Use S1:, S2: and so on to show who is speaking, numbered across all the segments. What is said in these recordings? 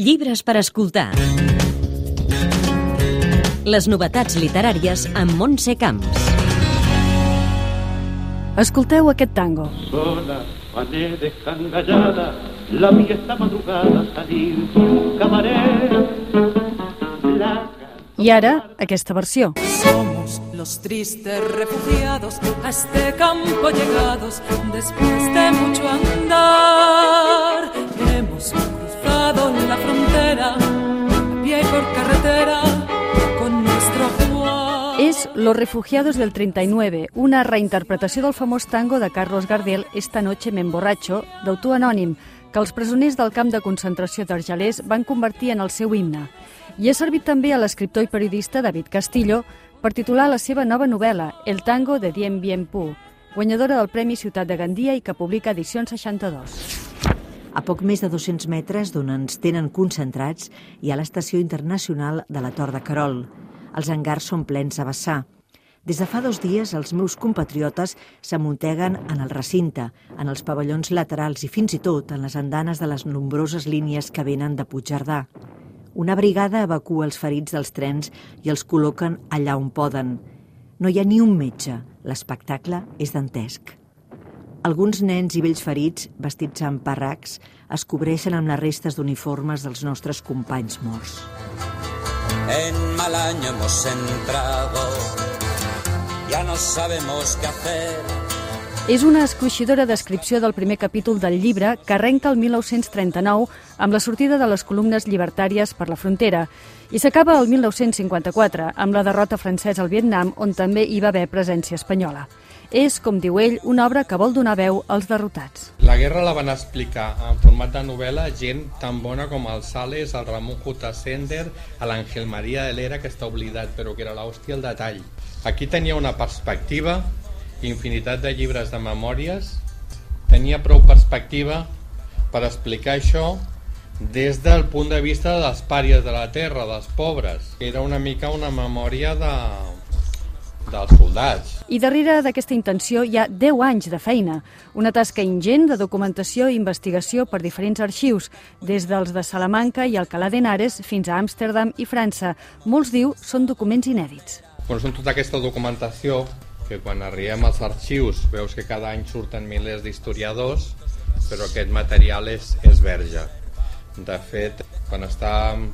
S1: Llibres per escoltar. Les novetats literàries amb Montse Camps.
S2: Escolteu aquest tango.
S3: Sola, mané descangallada, la vi esta madrugada salir por un cabaret.
S2: I ara, aquesta versió.
S4: Somos los tristes refugiados a este campo llegados después de mucho andar. Hemos frontera a pie por carretera con nuestro Juan.
S2: És Los refugiados del 39, una reinterpretació del famós tango de Carlos Gardel Esta noche me emborracho, d'autor anònim, que els presoners del camp de concentració d'Argelers van convertir en el seu himne. I ha servit també a l'escriptor i periodista David Castillo per titular la seva nova novel·la, El tango de Dien Bien Phu, guanyadora del Premi Ciutat de Gandia i que publica Edicions 62.
S5: A poc més de 200 metres d'on ens tenen concentrats hi ha l'estació internacional de la Tor de Carol. Els hangars són plens a vessar. Des de fa dos dies, els meus compatriotes s'amunteguen en el recinte, en els pavellons laterals i fins i tot en les andanes de les nombroses línies que venen de Puigcerdà. Una brigada evacua els ferits dels trens i els col·loquen allà on poden. No hi ha ni un metge. L'espectacle és dantesc. Alguns nens i vells ferits, vestits amb parracs, es cobreixen amb les restes d'uniformes dels nostres companys morts.
S6: En mal año hemos entrado, ya no sabemos qué hacer.
S2: És una escruixidora descripció del primer capítol del llibre que arrenca el 1939 amb la sortida de les columnes llibertàries per la frontera i s'acaba el 1954 amb la derrota francesa al Vietnam on també hi va haver presència espanyola. És, com diu ell, una obra que vol donar veu als derrotats.
S7: La guerra la van explicar en format de novel·la gent tan bona com el Sales, el Ramon J. Sender, l'Àngel Maria de l'Era, que està oblidat, però que era l'hòstia el detall. Aquí tenia una perspectiva, infinitat de llibres de memòries, tenia prou perspectiva per explicar això des del punt de vista dels pàries de la terra, dels pobres. Era una mica una memòria de, dels soldats.
S2: I darrere d'aquesta intenció hi ha 10 anys de feina, una tasca ingent de documentació i investigació per diferents arxius, des dels de Salamanca i Alcalá d'Henares fins a Amsterdam i França. Molts diu són documents inèdits.
S7: Bueno, són tota aquesta documentació que quan arribem als arxius veus que cada any surten milers d'historiadors, però aquest material és, és verge. De fet, quan estàvem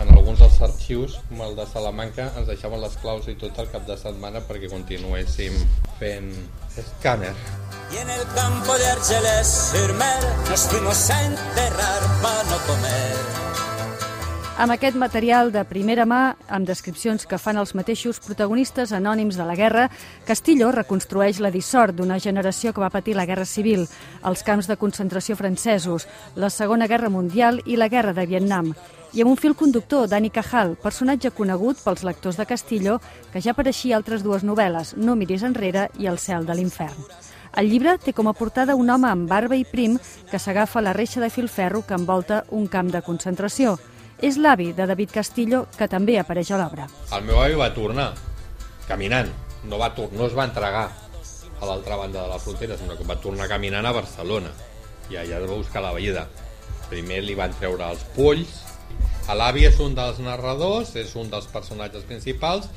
S7: en alguns dels arxius, com el de Salamanca, ens deixaven les claus i tot el cap de setmana perquè continuéssim fent escàner.
S6: Y en el campo de Argelès sur Mer nos fuimos a enterrar para no comer.
S2: Amb aquest material de primera mà, amb descripcions que fan els mateixos protagonistes anònims de la guerra, Castillo reconstrueix la dissort d'una generació que va patir la Guerra Civil, els camps de concentració francesos, la Segona Guerra Mundial i la Guerra de Vietnam. I amb un fil conductor, Dani Cajal, personatge conegut pels lectors de Castillo, que ja apareixia altres dues novel·les, No miris enrere i El cel de l'infern. El llibre té com a portada un home amb barba i prim que s'agafa la reixa de filferro que envolta un camp de concentració. És l'avi de David Castillo, que també apareix a l'obra.
S7: El meu avi va tornar caminant, no, va no es va entregar a l'altra banda de la frontera, sinó que va tornar caminant a Barcelona i allà va buscar la vida. Primer li van treure els polls, l'avi és un dels narradors, és un dels personatges principals.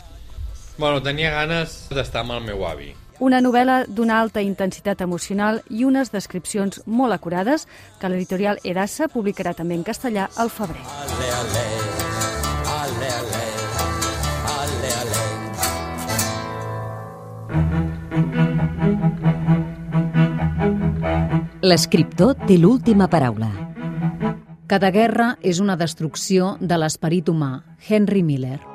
S7: Bueno, tenia ganes d'estar amb el meu avi.
S2: Una novel·la d'una alta intensitat emocional i unes descripcions molt acurades que l'editorial Edassa publicarà també en castellà al febrer.
S6: Ale, ale, ale, ale, ale, ale.
S1: L'escriptor té l'última paraula.
S8: Cada guerra és una destrucció de l'esperit humà. Henry Miller.